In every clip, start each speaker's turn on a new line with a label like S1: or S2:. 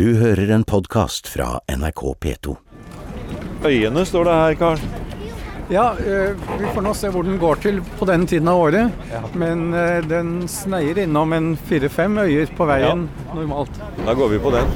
S1: Du hører en podkast fra NRK P2.
S2: Øyene står det her, Karl.
S3: Ja, eh, vi får nå se hvor den går til på den tiden av året. Men eh, den sneier innom en fire-fem øyer på veien normalt.
S2: Da går vi på den.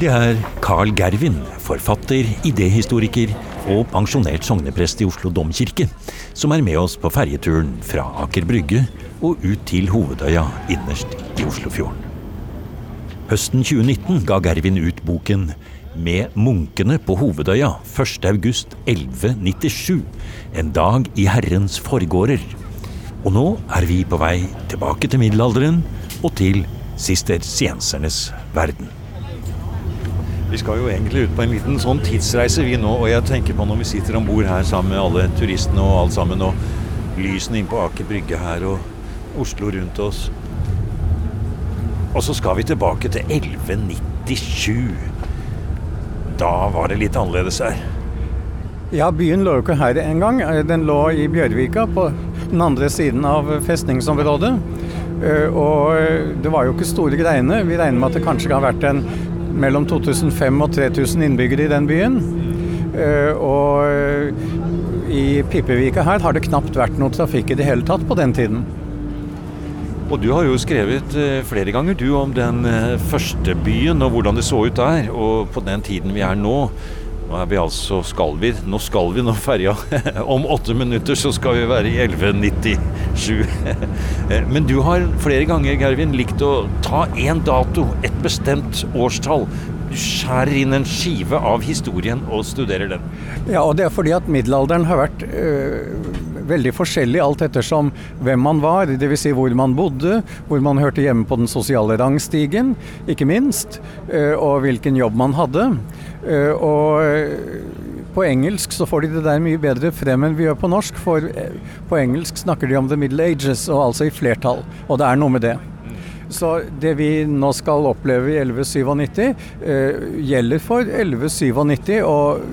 S4: Det er Carl Gervin, forfatter, idéhistoriker og pensjonert sogneprest i Oslo domkirke, som er med oss på ferjeturen fra Aker Brygge og ut til Hovedøya innerst i Oslofjorden. Høsten 2019 ga Gervin ut boken Med munkene på Hovedøya 1.8.1197. En dag i Herrens forgårder. Og nå er vi på vei tilbake til middelalderen og til sistersiensernes verden.
S2: Vi skal jo egentlig ut på en liten sånn tidsreise vi nå, og jeg tenker på når vi sitter om bord her sammen med alle turistene og alt sammen, og lysene inn på Aker Brygge her og Oslo rundt oss. Og så skal vi tilbake til 1197. Da var det litt annerledes her.
S3: Ja, byen lå jo ikke her engang. Eh, Den lå i Bjørvika på den andre siden av festningsområdet. Eh, Og eh, det var jo ikke store greiene. Vi regner med at det kanskje har vært en mellom 2500 og 3000 innbyggere i den byen. Og i Pippevika her har det knapt vært noe trafikk i det hele tatt på den tiden.
S2: Og du har jo skrevet eh, flere ganger du om den eh, første byen og hvordan det så ut der. Og på den tiden vi er nå, nå er vi altså skal vi, Nå skal vi nå ferja. Om åtte minutter så skal vi være i 1197. Eh, Men du har flere ganger, Gervin, likt å ta én dato, et bestemt årstall. Du skjærer inn en skive av historien og studerer den.
S3: Ja, og det er fordi at middelalderen har vært øh, veldig forskjellig alt ettersom hvem man var, dvs. Si hvor man bodde, hvor man hørte hjemme på den sosiale rangstigen, ikke minst, øh, og hvilken jobb man hadde. Øh, og på engelsk så får de det der mye bedre frem enn vi gjør på norsk, for øh, på engelsk snakker de om the middle ages, og altså i flertall, og det er noe med det. Så det vi nå skal oppleve i 1197, eh, gjelder for 1197. Og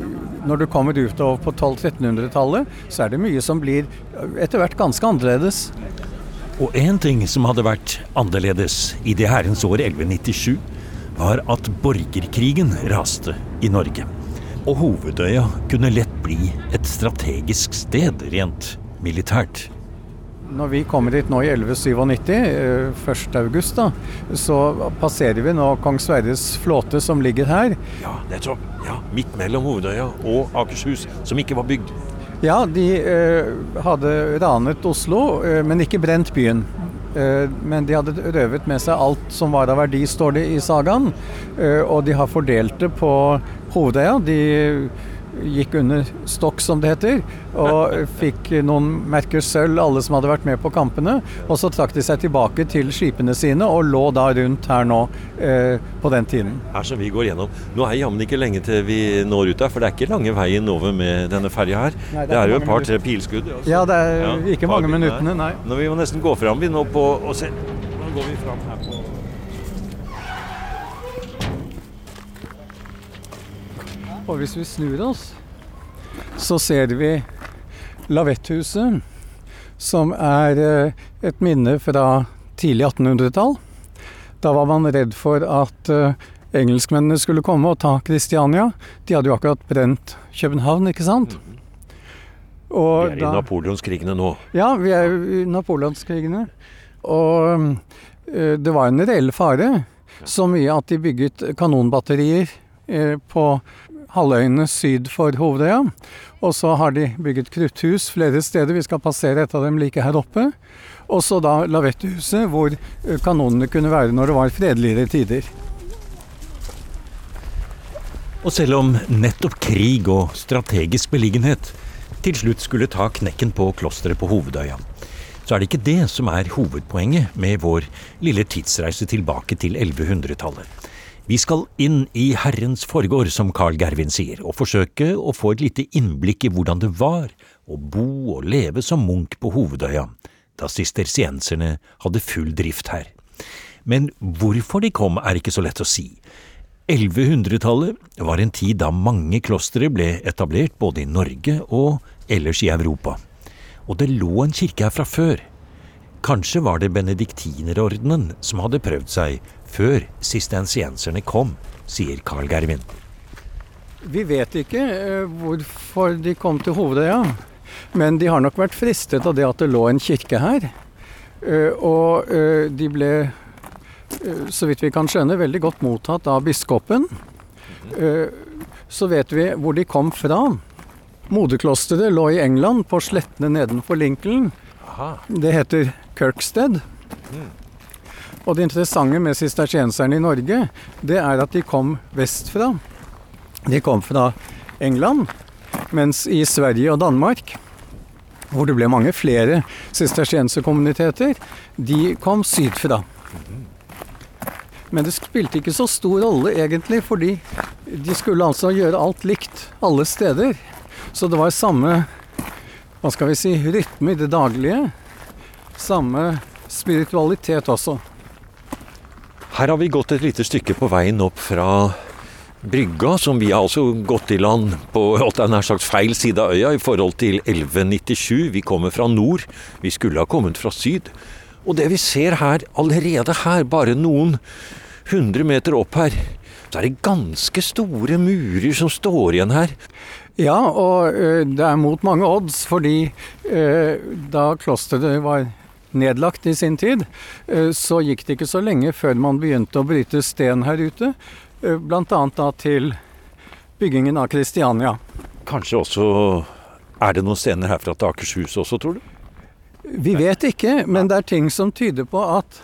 S3: når du kommer utover på 1200-1300-tallet, så er det mye som blir eh, etter hvert ganske annerledes.
S4: Og én ting som hadde vært annerledes i det herrens år 1197, var at borgerkrigen raste i Norge. Og Hovedøya kunne lett bli et strategisk sted rent militært.
S3: Når vi kommer hit nå i 1197, eh, 1. august, da, så passerer vi nå Kong Sverres flåte som ligger her.
S2: Ja, nettopp. Ja, Midt mellom Hovedøya og Akershus, som ikke var bygd.
S3: Ja, de eh, hadde ranet Oslo, eh, men ikke brent byen. Eh, men de hadde røvet med seg alt som var av verdi, står det i sagaen. Eh, og de har fordelt det på Hovedøya. De gikk under stokk, som det heter, og fikk noen merker sølv, alle som hadde vært med på kampene. Og så trakk de seg tilbake til skipene sine og lå da rundt her nå eh, på den tiden.
S2: her som vi går gjennom. Nå er jammen ikke lenge til vi når ut der, for det er ikke lange veien over med denne ferja her.
S3: Nei,
S2: det, er jo et par-tre pilskudd. Også.
S3: Ja, det er
S2: Ja,
S3: ikke mange minuttene, nei.
S2: Nå vi må nesten gå fram vi nå på og se. Nå går vi fram her
S3: Og hvis vi snur oss, så ser vi Lavetthuset, som er eh, et minne fra tidlig 1800-tall. Da var man redd for at eh, engelskmennene skulle komme og ta Kristiania. De hadde jo akkurat brent København, ikke sant? Og
S2: Vi er i napoleonskrigene nå.
S3: ja, vi er i napoleonskrigene. Og eh, det var en reell fare. Så mye at de bygget kanonbatterier på halvøyene syd for Hovedøya. Og så har de bygget krutthus flere steder. Vi skal passere et av dem like her oppe. Og så da Lavettehuset, hvor kanonene kunne være når det var fredeligere tider.
S4: Og selv om nettopp krig og strategisk beliggenhet til slutt skulle ta knekken på klosteret på Hovedøya, så er det ikke det som er hovedpoenget med vår lille tidsreise tilbake til 1100-tallet. Vi skal inn i Herrens forgård, som Carl Gervin sier, og forsøke å få et lite innblikk i hvordan det var å bo og leve som munk på Hovedøya, da sistersienserne hadde full drift her. Men hvorfor de kom er ikke så lett å si. 1100-tallet var en tid da mange klostre ble etablert både i Norge og ellers i Europa. Og det lå en kirke her fra før. Kanskje var det benediktinerordenen som hadde prøvd seg før sistensienserne kom, sier Carl Gervin.
S3: Vi vet ikke eh, hvorfor de kom til Hovedøya, men de har nok vært fristet av det at det lå en kirke her. Eh, og eh, de ble, så vidt vi kan skjønne, veldig godt mottatt av biskopen. Så vet vi hvor de kom fra. Moderklosteret lå i England, på slettene nedenfor Lincoln. Det heter Kirksted. Og det interessante med sistersienserne i Norge, det er at de kom vestfra. De kom fra England, mens i Sverige og Danmark, hvor det ble mange flere sistersienserkommuniteter, de kom sydfra. Men det spilte ikke så stor rolle egentlig, fordi de skulle altså gjøre alt likt alle steder. Så det var samme hva skal vi si, rytme i det daglige. Samme spiritualitet også.
S2: Her har vi gått et lite stykke på veien opp fra brygga, som vi har altså gått i land på nær sagt feil side av øya i forhold til 1197. Vi kommer fra nord. Vi skulle ha kommet fra syd. Og det vi ser her, allerede her, bare noen hundre meter opp her, så er det ganske store murer som står igjen her.
S3: Ja, og ø, det er mot mange odds, fordi ø, da klosteret var nedlagt i sin tid, så gikk det ikke så lenge før man begynte å bryte sten her ute. Bl.a. Blant annet da til byggingen av Kristiania.
S2: Kanskje også Er det noen stener herfra til Akershus også, tror du?
S3: Vi vet ikke, men det er ting som tyder på at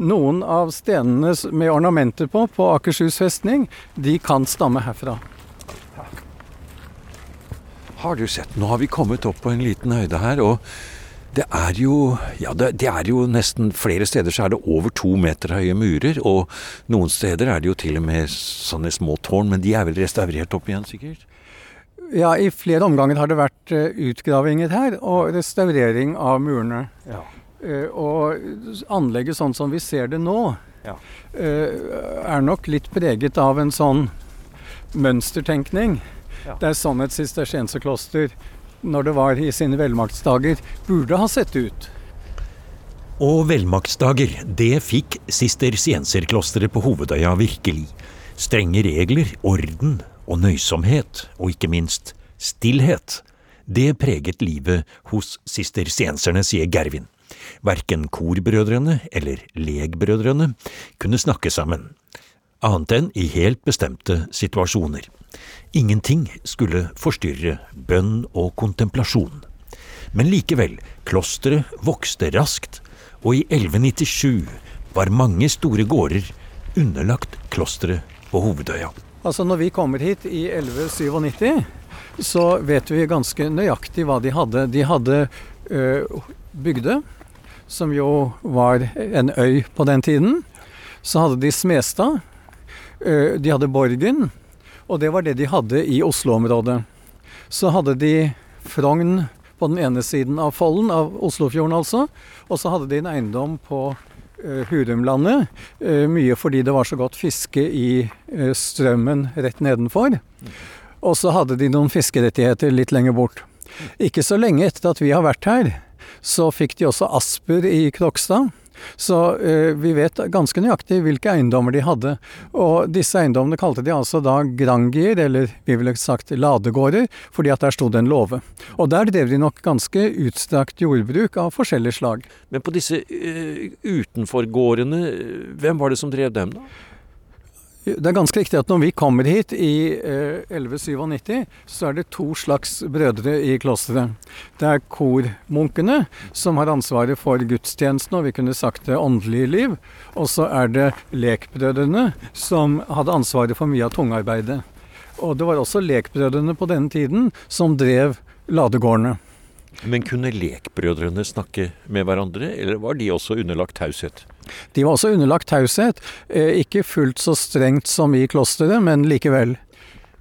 S3: noen av stenene med ornamenter på, på Akershus festning, de kan stamme herfra.
S2: Har du sett, nå har vi kommet opp på en liten høyde her, og det er jo Ja, det, det er jo nesten flere steder så er det over to meter høye murer, og noen steder er det jo til og med sånne små tårn, men de er vel restaurert opp igjen, sikkert?
S3: Ja, i flere omganger har det vært utgravinger her, og restaurering av murene.
S2: Ja.
S3: Eh, Og anlegget sånn som vi ser det nå,
S2: Ja.
S3: eh, er nok litt preget av en sånn mønstertenkning.
S2: Ja.
S3: Det er sånn et sistersienserkloster, når det var i sine velmaktsdager, burde ha sett ut.
S4: Og velmaktsdager, det fikk sistersienserklosteret på Hovedøya virkelig. Strenge regler, orden og nøysomhet, og ikke minst stillhet. Det preget livet hos sistersienserne, sier Gervin. Verken korbrødrene eller legbrødrene kunne snakke sammen, annet enn i helt bestemte situasjoner. Ingenting skulle forstyrre bønn og kontemplasjon. Men likevel, klosteret vokste raskt, og i 1197 var mange store gårder underlagt klosteret på Hovedøya.
S3: Altså Når vi kommer hit i 1197, så vet vi ganske nøyaktig hva de hadde. De hadde øh, Bygdø, som jo var en øy på den tiden. Så hadde de Smestad. Øh, de hadde Borgen. Og det var det de hadde i Oslo-området. Så hadde de Frogn på den ene siden av Follen, av Oslofjorden altså. Og så hadde de en eiendom på eh, Hurumlandet. eh, mye fordi det var så godt fiske i eh, strømmen rett nedenfor. Og så hadde de noen fiskerettigheter litt lenger bort. Ikke så lenge etter at vi har vært her, så fikk de også Asper i Krokstad. Så eh, vi vet ganske nøyaktig hvilke eiendommer de hadde. Og disse eiendommene kalte de altså da grangier, eller vi ville sagt ladegårder, fordi at der sto det en låve. Og der drev de nok ganske utstrakt jordbruk av forskjellig slag.
S2: Men på disse uh, utenforgårdene, eh, hvem var det som drev dem, da?
S3: Det er ganske riktig at når vi kommer hit i eh, 1197, så er det to slags brødre i klosteret. Det er kormunkene, som har ansvaret for gudstjenesten og vi kunne sagt det åndelige liv. Og så er det lekbrødrene, som hadde ansvaret for mye av tungarbeidet. Og det var også lekbrødrene på denne tiden som drev ladegårdene.
S2: Men kunne lekbrødrene snakke med hverandre, eller var de også underlagt taushet?
S3: De var også underlagt taushet. Eh, ikke fullt så strengt som i klosteret, men likevel.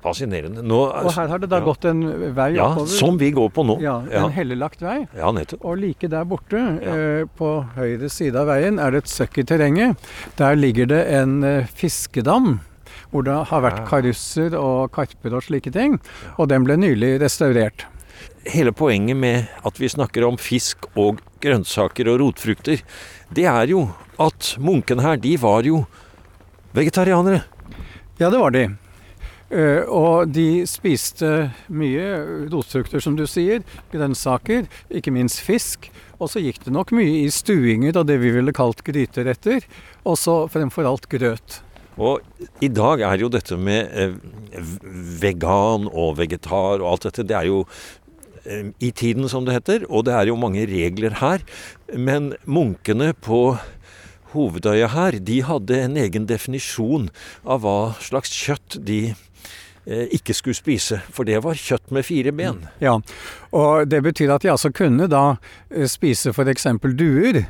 S2: Fascinerende. Nå,
S3: Og her har det da
S2: ja.
S3: gått en vei
S2: Ja,
S3: oppover.
S2: som vi går på nå.
S3: Ja,
S2: ja.
S3: en hellelagt vei.
S2: Ja, nettopp.
S3: Og like der borte, eh, på høyre side av veien, er det et søkk i terrenget. Der ligger det en eh, fiskedam. Hvor det har vært
S2: Ja.
S3: karusser og karper og slike ting. Og den ble nylig restaurert.
S2: Hele poenget med at vi snakker om fisk og grønnsaker og rotfrukter, det er jo at munkene her, de var jo vegetarianere.
S3: Ja, det var de. Uh, og de spiste mye rotfrukter, som du sier, grønnsaker, ikke minst fisk. Og så gikk det nok mye i stuinger av det vi ville kalt gryteretter, og så fremfor alt grøt.
S2: Og i dag er jo dette med eh, vegan og vegetar og alt dette, det er jo eh, i tiden, som det heter. Og det er jo mange regler her. Men munkene på Hovedøya her, de hadde en egen definisjon av hva slags kjøtt de eh, ikke skulle spise, for det var kjøtt med fire ben.
S3: Ja, og det betyr at de altså kunne da spise f.eks. duer.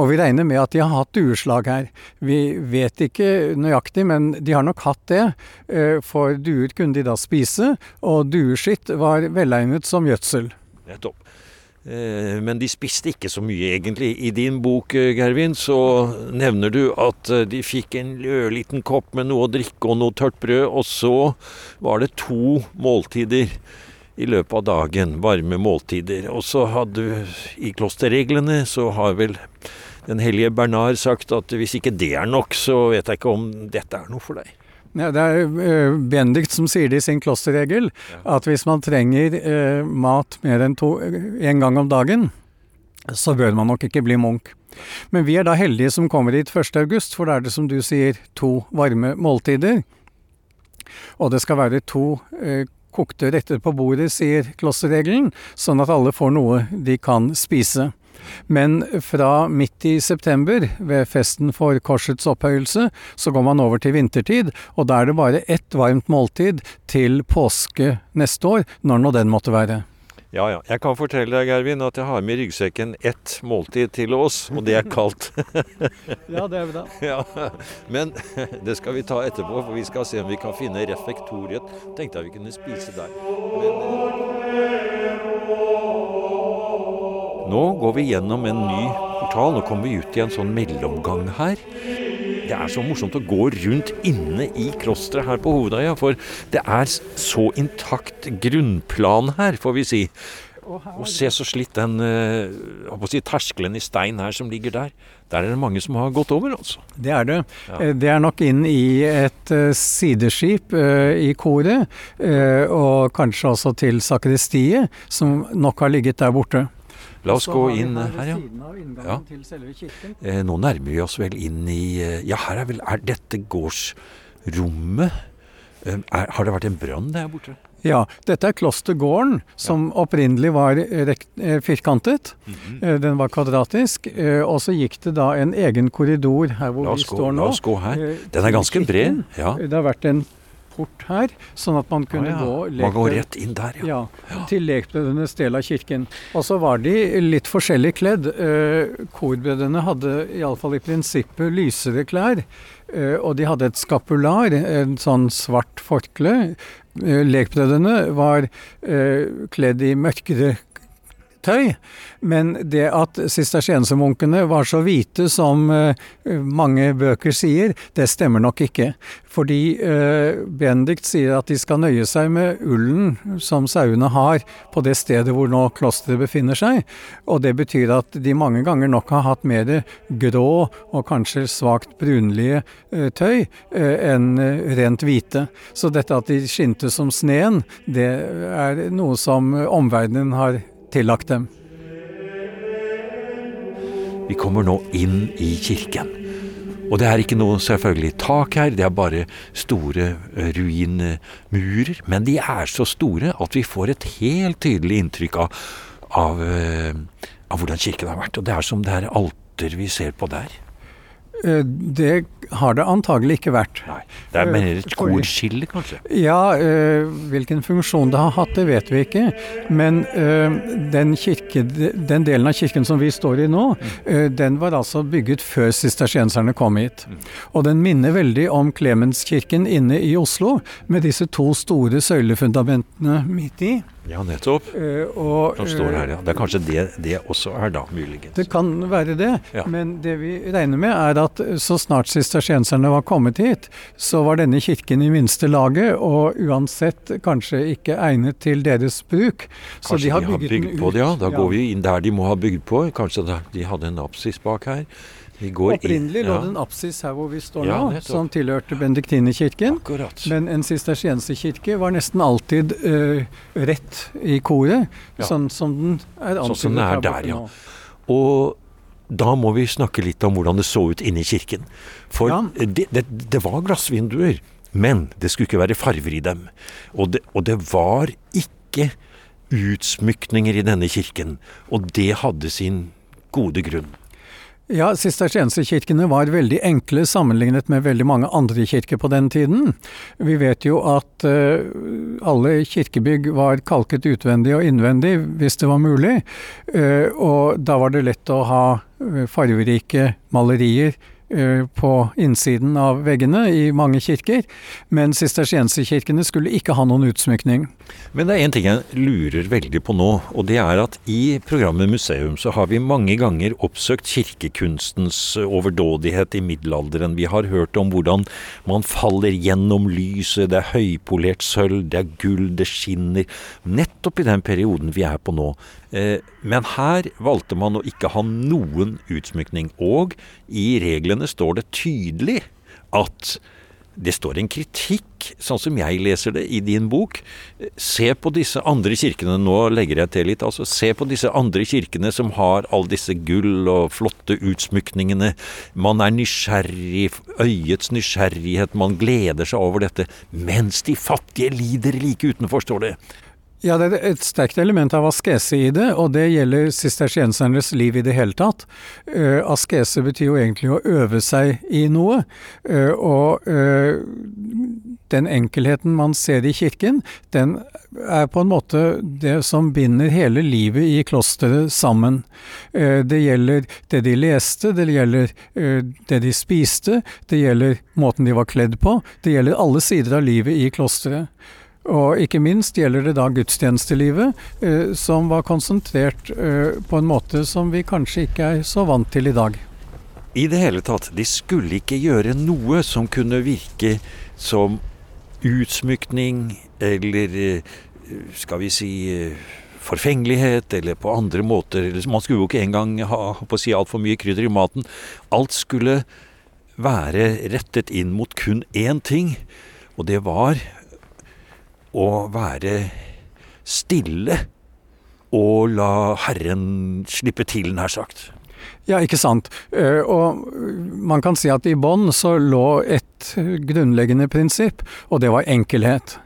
S3: Og vi regner med at de har hatt dueslag her. Vi vet ikke nøyaktig, men de har nok hatt det. Eh, for duer kunne de da spise, og dueskitt var velegnet som gjødsel.
S2: Nettopp. Eh, men de spiste ikke så mye, egentlig. I din bok, eh, Gervin, så nevner du at de fikk en ørliten kopp med noe å drikke og noe tørt brød, og så var det to måltider i løpet av dagen, varme måltider. Og så hadde i klosterreglene så har vel den hellige Bernard sagt at hvis ikke det er nok, så vet jeg ikke om dette er noe for deg.
S3: Ja, det er uh, som sier det i sin klosterregel, at hvis man trenger eh, mat mer enn to, en gang om dagen, så bør man nok ikke bli munk. Men vi er da heldige som kommer hit 1.8, for da er det som du sier to varme måltider. Og det skal være to uh, kokte retter på bordet, sier klosterregelen, sånn at alle får noe de kan spise. Men fra midt i september, ved festen for korsets opphøyelse, så går man over til vintertid, og da er det bare ett varmt måltid til påske neste år, når nå den måtte være.
S2: Ja, ja. Jeg kan fortelle deg, Gervin, at jeg har med i ryggsekken ett måltid til oss, og det er kaldt.
S3: ja, det er vi da.
S2: Ja, Men det skal vi ta etterpå, for vi skal se om vi kan finne refektoriet. Tenkte jeg vi kunne spise der. Men, nå går vi gjennom en ny portal. Nå kommer vi ut i en sånn mellomgang her. Det er så morsomt å gå rundt inne i klosteret her på Hovedøya, for det er så intakt grunnplan her, får vi si. Og se så slitt den uh, si, terskelen i stein her som ligger der. Der er det mange som har gått over, altså.
S3: Det er det. Ja. Eh, det er nok inn i et uh, sideskip i koret, og kanskje også til sakristiet, som nok har ligget der borte.
S2: La oss gå inn her, ja. ja. Eh, nå nærmer vi oss vel inn i eh, Ja, her er vel Er dette gårdsrommet? Eh, er, har det vært en brann der borte?
S3: Ja, dette er klostergården, som ja. opprinnelig var firkantet. Mm -hmm. Den var kvadratisk. Og så gikk det da en egen korridor her hvor vi står nå.
S2: La oss gå her. Den er ganske bred. Ja.
S3: Det har vært en port her, sånn at man kunne ah, ja. gå
S2: Man går rett inn der,
S3: ja. ja til lekbrødrenes del av kirken. Og så var de litt forskjellig kledd. Eh, korbrødrene hadde iallfall i prinsippet lysere klær. Eh, og de hadde et skapular, en sånn svart forkle. Eh, lekbrødrene var eh, kledd i mørkere tøy. Men det at sistersiensermunkene var så hvite som uh, mange bøker sier, det stemmer nok ikke. Fordi uh, Benedikt sier at de skal nøye seg med ullen som sauene har på det stedet hvor nå klosteret befinner seg. Og det betyr at de mange ganger nok har hatt mer grå og kanskje svakt brunlige uh, tøy enn rent hvite. Så dette at de skinte som sneen, det er noe som omverdenen har tillagt dem.
S2: Vi kommer nå inn i kirken. Og det er ikke noe selvfølgelig tak her, det er bare store eh, ruinmurer. Men de er så store at vi får et helt tydelig inntrykk av, av, eh, av hvordan kirken har vært. Og det er som det er alter vi ser på der.
S3: Eh, det har det antagelig ikke vært.
S2: Nei, Det er mer et korskille, kanskje?
S3: Ja, øh, hvilken funksjon det har hatt, det vet vi ikke. Men den, kirke, den, delen av kirken som vi står i nå, øh, den var altså bygget før sistersienserne kom hit. Mm. Og den minner veldig om Klemenskirken inne i Oslo, med disse to store søylefundamentene midt i.
S2: Ja, nettopp.
S3: Eh, og,
S2: Som står her,
S3: eh,
S2: ja. Det er kanskje det det også er, da, muligens.
S3: Det kan være det,
S2: Ja.
S3: men det vi regner med er at så snart sistersienserne var kommet hit, så var denne kirken i minste laget, og uansett kanskje ikke egnet til deres bruk. Så
S2: Kanskje
S3: de har bygget
S2: bygd
S3: den
S2: på det, ja. Da går vi inn der de må ha bygd på. Kanskje de hadde en apsis bak her. Vi går inn-
S3: Opprinnelig lå
S2: ja,
S3: det en apsis her hvor vi står
S2: Ja,
S3: nå, som tilhørte benediktinerkirken. Men en sistersienserkirke var nesten alltid uh, rett i koret,
S2: Ja.
S3: sånn som den er
S2: Sånn
S3: antydet
S2: er
S3: her
S2: der, ja.
S3: nå.
S2: Og da må vi snakke litt om hvordan det så ut inne i kirken. For det, det, det var glassvinduer, men det skulle ikke være farver i dem. Og det, og det var ikke utsmykninger i denne kirken. Og det hadde sin gode grunn.
S3: Ja, sistersienserkirkene var veldig enkle sammenlignet med veldig mange andre kirker på den tiden. Vi vet jo at uh, alle kirkebygg var kalket utvendig og innvendig hvis det var mulig. Uh, og da var det lett å ha fargerike farverike malerier eh, på innsiden av veggene i mange kirker. Men sistersienserkirkene skulle ikke ha noen utsmykning.
S2: Men det er én ting jeg lurer veldig på nå, og det er at i programmet Museum så har vi mange ganger oppsøkt kirkekunstens overdådighet i middelalderen. Vi har hørt om hvordan man faller gjennom lyset, det er høypolert sølv, det er gull, det skinner. Nettopp i den perioden vi er på nå. Eh, Men her valgte man å ikke ha noen utsmykning. Og i reglene står det tydelig at det står en kritikk, sånn som jeg leser det i din bok. Se på disse andre kirkene, nå legger jeg til litt, altså se på disse andre kirkene som har all disse gull og flotte utsmykningene. Man er nysgjerrig, øyets nysgjerrighet, man gleder seg over dette. Mens de fattige lider like utenfor, står det.
S3: Ja, det er et sterkt element av askese i det, og det gjelder sistersiensernes liv i det hele tatt. Uh, askese betyr jo egentlig å øve seg i noe, uh, og uh, den enkelheten man ser i kirken, den er på en måte det som binder hele livet i klosteret sammen. Det gjelder det de leste, det gjelder det de spiste, det gjelder måten de var kledd på, det gjelder alle sider av livet i klosteret. Og ikke minst gjelder det da gudstjenestelivet, eh, som var konsentrert eh, på en måte som vi kanskje ikke er så vant til i dag.
S2: I det hele tatt, de skulle ikke gjøre noe som kunne virke som utsmykning eller eh, skal vi si eh, forfengelighet, eller på andre måter. Man skulle jo ikke engang ha på å si altfor mye krydder i maten. Alt skulle være rettet inn mot kun én ting, og det var å være stille og la Herren slippe til, nær sagt.
S3: Ja, ikke sant. Eh, Og man kan si at i bånn så lå et grunnleggende prinsipp, og det var enkelhet.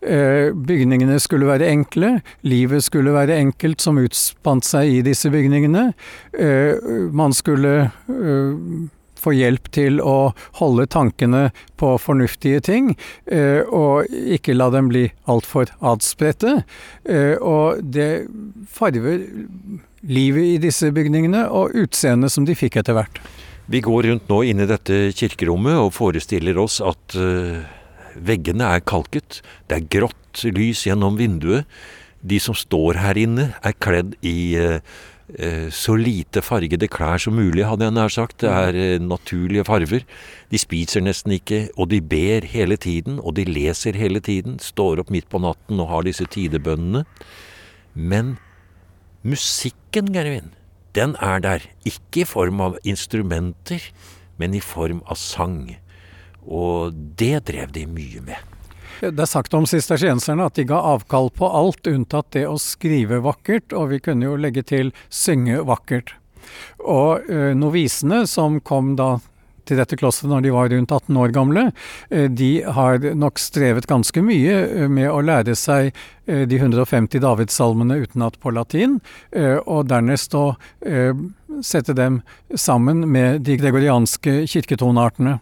S3: Eh, Bygningene skulle være enkle, livet skulle være enkelt som utspant seg i disse bygningene. Eh, Man skulle få hjelp til å holde tankene på fornuftige ting, eh, og ikke la dem bli altfor adspredte. Eh, og det farver livet i disse bygningene og utseendet som de fikk etter hvert.
S2: Vi går rundt nå inn i dette kirkerommet og forestiller oss at eh, veggene er kalket. Det er grått lys gjennom vinduet. De som står her inne, er kledd i så lite fargede klær som mulig, hadde jeg nær sagt. Det er eh, naturlige farver. De spiser nesten ikke, og de ber hele tiden, og de leser hele tiden. Står opp midt på natten og har disse tidebønnene. Men musikken, Gervin, den er der. Ikke i form av instrumenter, men i form av sang. Og det drev de mye med.
S3: Det er sagt om sistersienserne at de ga avkall på alt unntatt det å skrive vakkert, og vi kunne jo legge til synge vakkert. Og eh, novisene som kom da til dette klosteret når de var rundt 18 år gamle, eh, de har nok strevet ganske mye eh, med å lære seg eh, de 150 davidssalmene utenat på latin, og dernest å sette dem sammen med de gregorianske kirketoneartene.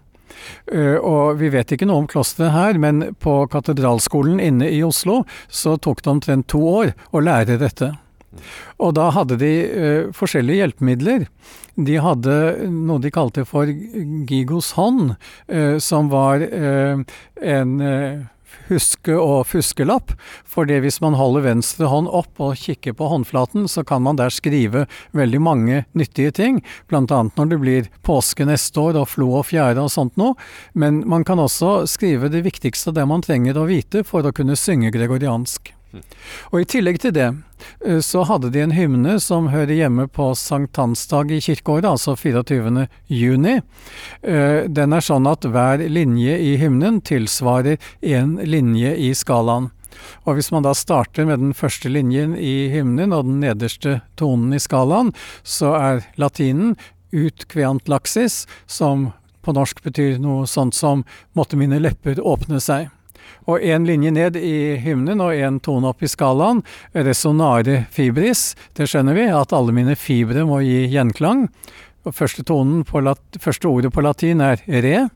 S3: Uh, og vi vet ikke noe om klosteret her, men på katedralskolen inne i Oslo så tok det omtrent to år å lære dette. Og da hadde de uh, forskjellige hjelpemidler. De hadde noe de kalte for Gigos hånd, uh, som var en huske- og fuskelapp. For hvis man holder venstre hånd opp og kikker på håndflaten, så kan man der skrive veldig mange nyttige ting. Annet når det blir påske neste år og flo og fjære og sånt noe. Men man kan også skrive det viktigste det man trenger å vite for å kunne synge gregoriansk. Og I tillegg til det eh, så hadde de en hymne som hører hjemme på sankthansdag i kirkeåret, altså 24. juni. Eh, den er sånn at hver linje i hymnen tilsvarer én linje i skalaen. Og Hvis man da starter med den første linjen i hymnen og den nederste tonen i skalaen, så er latinen ut kveant laxis, som på norsk betyr noe sånt som måtte mine lepper åpne seg. Og én linje ned i hymnen og én tone opp i skalaen. Resonare fibris. Det skjønner vi, at alle mine fibre må gi gjenklang. Og første, første ordet på latin er re.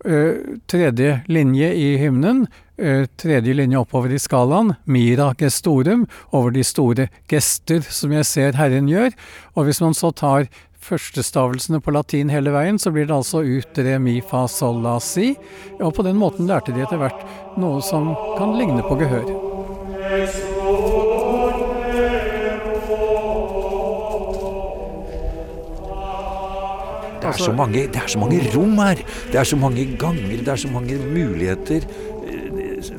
S3: Uh, tredje linje i hymnen, uh, tredje linje oppover i skalaen, mira gestorum, over de store gester som jeg ser Herren gjør. Og hvis man så tar førstestavelsene på latin hele veien, så blir det altså ut re mi fa sol la si. Og på den måten lærte de etter hvert noe som kan ligne på gehør.
S2: Det er, så mange, det er så mange rom her. Det er så mange ganger, det er så mange muligheter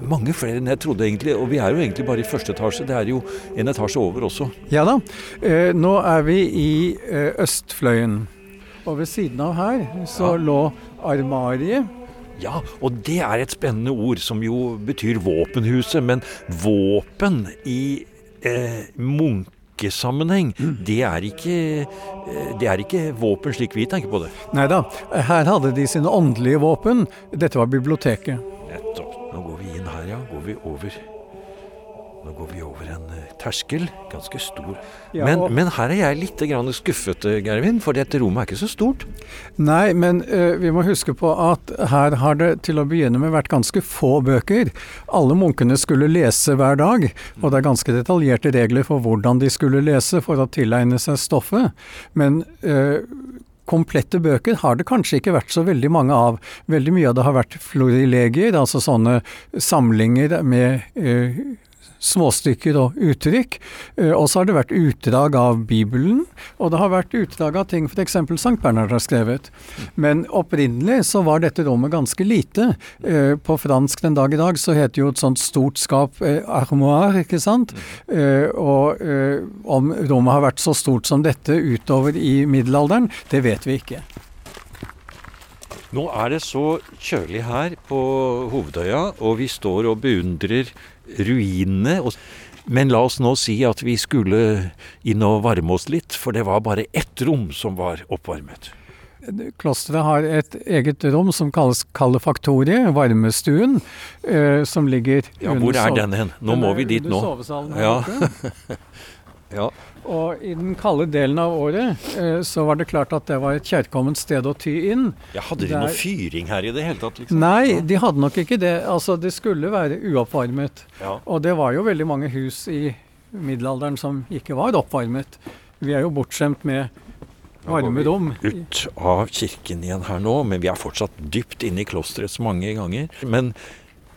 S2: mange flere enn jeg trodde egentlig. Og vi er jo egentlig bare i første etasje. Det er jo en etasje over også.
S3: Ja da. Eh, nå er vi i eh, østfløyen. Og ved siden av her så ja. lå armariet.
S2: Ja, og det er et spennende ord som jo betyr våpenhuset. Men våpen i eh, munkesammenheng, mm. det, er ikke, eh, det er ikke våpen slik vi tenker på det.
S3: Nei da. Her hadde de sine åndelige våpen. Dette var biblioteket.
S2: Nettopp. Går vi over Nå går vi over en uh, terskel. Ganske stor. Ja, men, men, her er jeg litt skuffet, eh, Gervin, for dette rommet er ikke så stort.
S3: Nei, men uh, vi må huske på at her har det til å begynne med vært ganske få bøker. Alle munkene skulle lese hver dag, og det er ganske detaljerte regler for hvordan de skulle lese for å tilegne seg stoffet. Men uh, komplette bøker har det kanskje ikke vært så veldig mange av. Veldig mye av det har vært florilegier, altså sånne samlinger med eh, småstykker og uttrykk. Eh, og så har det vært utdrag av Bibelen, og det har vært utdrag av ting f.eks. Sankt Bernhard har skrevet. Men opprinnelig så var dette rommet ganske lite. Eh, på fransk den dag i dag så heter jo et sånt stort skap eh, armoire, ikke sant. Og om rommet har vært så stort som dette utover i middelalderen, det vet vi ikke.
S2: Nå er det så kjølig her på Hovedøya, og vi står og beundrer ruinene. Men la oss nå si at vi skulle inn og varme oss litt, for det var bare ett rom som var oppvarmet.
S3: Klosteret har et eget rom som kalles kalefaktoriet, varmestuen, eh, som ligger
S2: Ja, Hvor er den hen? Nå må vi dit nå.
S3: Under ja. ja. Og i den kalde delen av året eh, så var det klart at det var et kjærkomment sted å ty inn.
S2: Ja, Hadde de Der... noe fyring her i det hele tatt? Liksom?
S3: Nei, de hadde nok ikke det. Altså, det skulle være uoppvarmet. Ja. Og det var jo veldig mange hus i middelalderen som ikke var oppvarmet. Vi er jo bortskjemt med varme rom.
S2: Ut av kirken igjen her nå, men vi er fortsatt dypt inne i klosteret så mange ganger. Men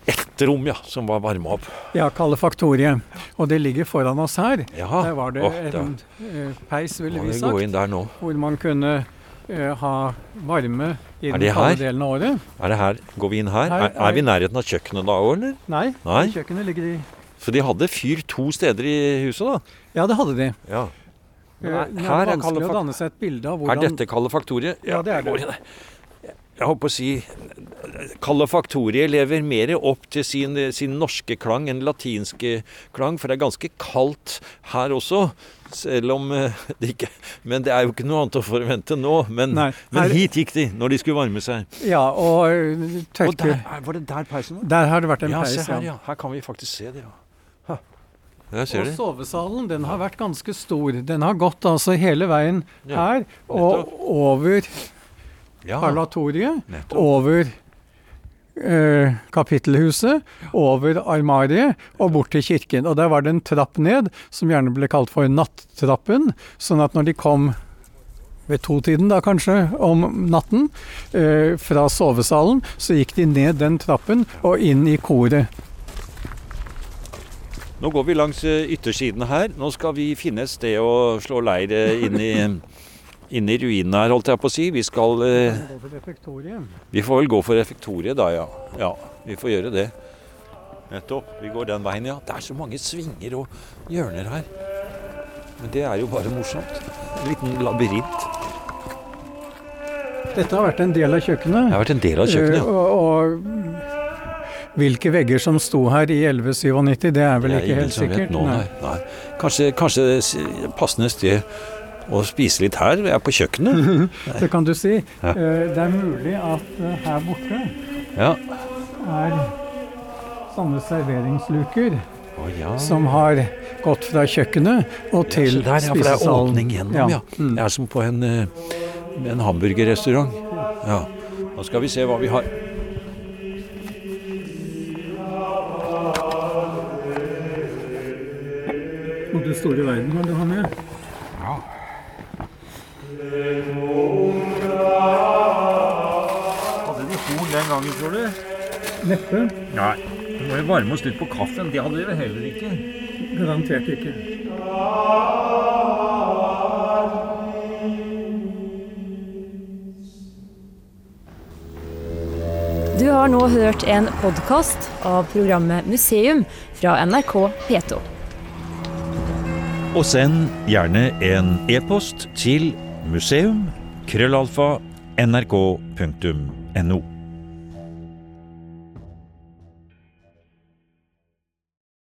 S2: ett rom, ja, som var varma opp.
S3: Ja, Kalefaktoriet. Og det ligger foran oss her.
S2: Ja.
S3: Der var det oh, en uh, peis, ville vi sagt.
S2: Gå inn der nå.
S3: Hvor man kunne uh, ha varme i den kalde delen av året.
S2: Er det her? Går vi inn her? her er, er, vi i nærheten av kjøkkenet da òg, eller?
S3: Nei,
S2: Nei,
S3: kjøkkenet ligger i
S2: Så de hadde fyr to steder i huset, da?
S3: Ja, det hadde de.
S2: Ja.
S3: Uh, her er vanskelig å danne seg et bilde av hvordan
S2: Er dette kalefaktoriet?
S3: Ja, det er det
S2: jeg håper å si Kalafaktoriet lever mer opp til sin, sin, norske klang enn latinske klang, for det er ganske kaldt her også. Selv om eh, det ikke Men det er jo ikke noe annet å forvente nå. Men, Nei, men hit gikk de når de skulle varme seg.
S3: Ja, og eh, tørke og
S2: der, Var det der peisen var?
S3: Der har det vært en
S2: ja,
S3: peis,
S2: se her, ja. Her kan vi faktisk se det, ja.
S3: og sovesalen den har vært ganske stor. Den har gått altså hele veien her og over ja, parlatoriet, over eh, kapittelhuset, over armariet og bort til kirken. Og der var det en trapp ned, som gjerne ble kalt for nattrappen. Sånn at når de kom ved totiden da kanskje, om natten, eh, fra sovesalen, så gikk de ned den trappen og inn i koret.
S2: Nå går vi langs eh, yttersiden her. Nå skal vi finne et sted å slå leir eh, inn i, inn i ruinene her, holdt jeg på å si. Vi skal eh, Vi får vel gå for refektoriet da, ja. Ja, vi får gjøre det. Nettopp. Vi går den veien, ja. Det er så mange svinger og hjørner her. Men det er jo bare morsomt. En liten labyrint.
S3: Dette har vært en del av kjøkkenet.
S2: Det har vært en del av kjøkkenet,
S3: Eh,
S2: ja.
S3: Og, og hvilke vegger som sto her i 1197, det er vel
S2: Det er
S3: ikke helt sikkert.
S2: nå, nei. nei. Kanskje, kanskje passende sted å spise litt her. Vi er på kjøkkenet.
S3: Det kan du si.
S2: Ja.
S3: Eh, Det er mulig at eh, her borte
S2: Ja.
S3: er sånne serveringsluker
S2: Oh, ja.
S3: som har gått fra kjøkkenet og til
S2: ja, der, ja, for det er åpning gjennom, ja.
S3: Mm.
S2: Det er som på en, eh, en hamburgerrestaurant. Ja. Nå skal vi se hva vi har.
S3: Og du store verden kan du ha med.
S2: Hadde de horn den gangen, tror du?
S3: Neppe.
S2: Nei. Vi må jo varme oss litt på kaffen. Det hadde vi vel heller ikke.
S3: Garantert ikke.
S5: Du har nå hørt en podkast av programmet Museum fra NRK P2.
S4: Og send gjerne en e-post til museum nrk.no.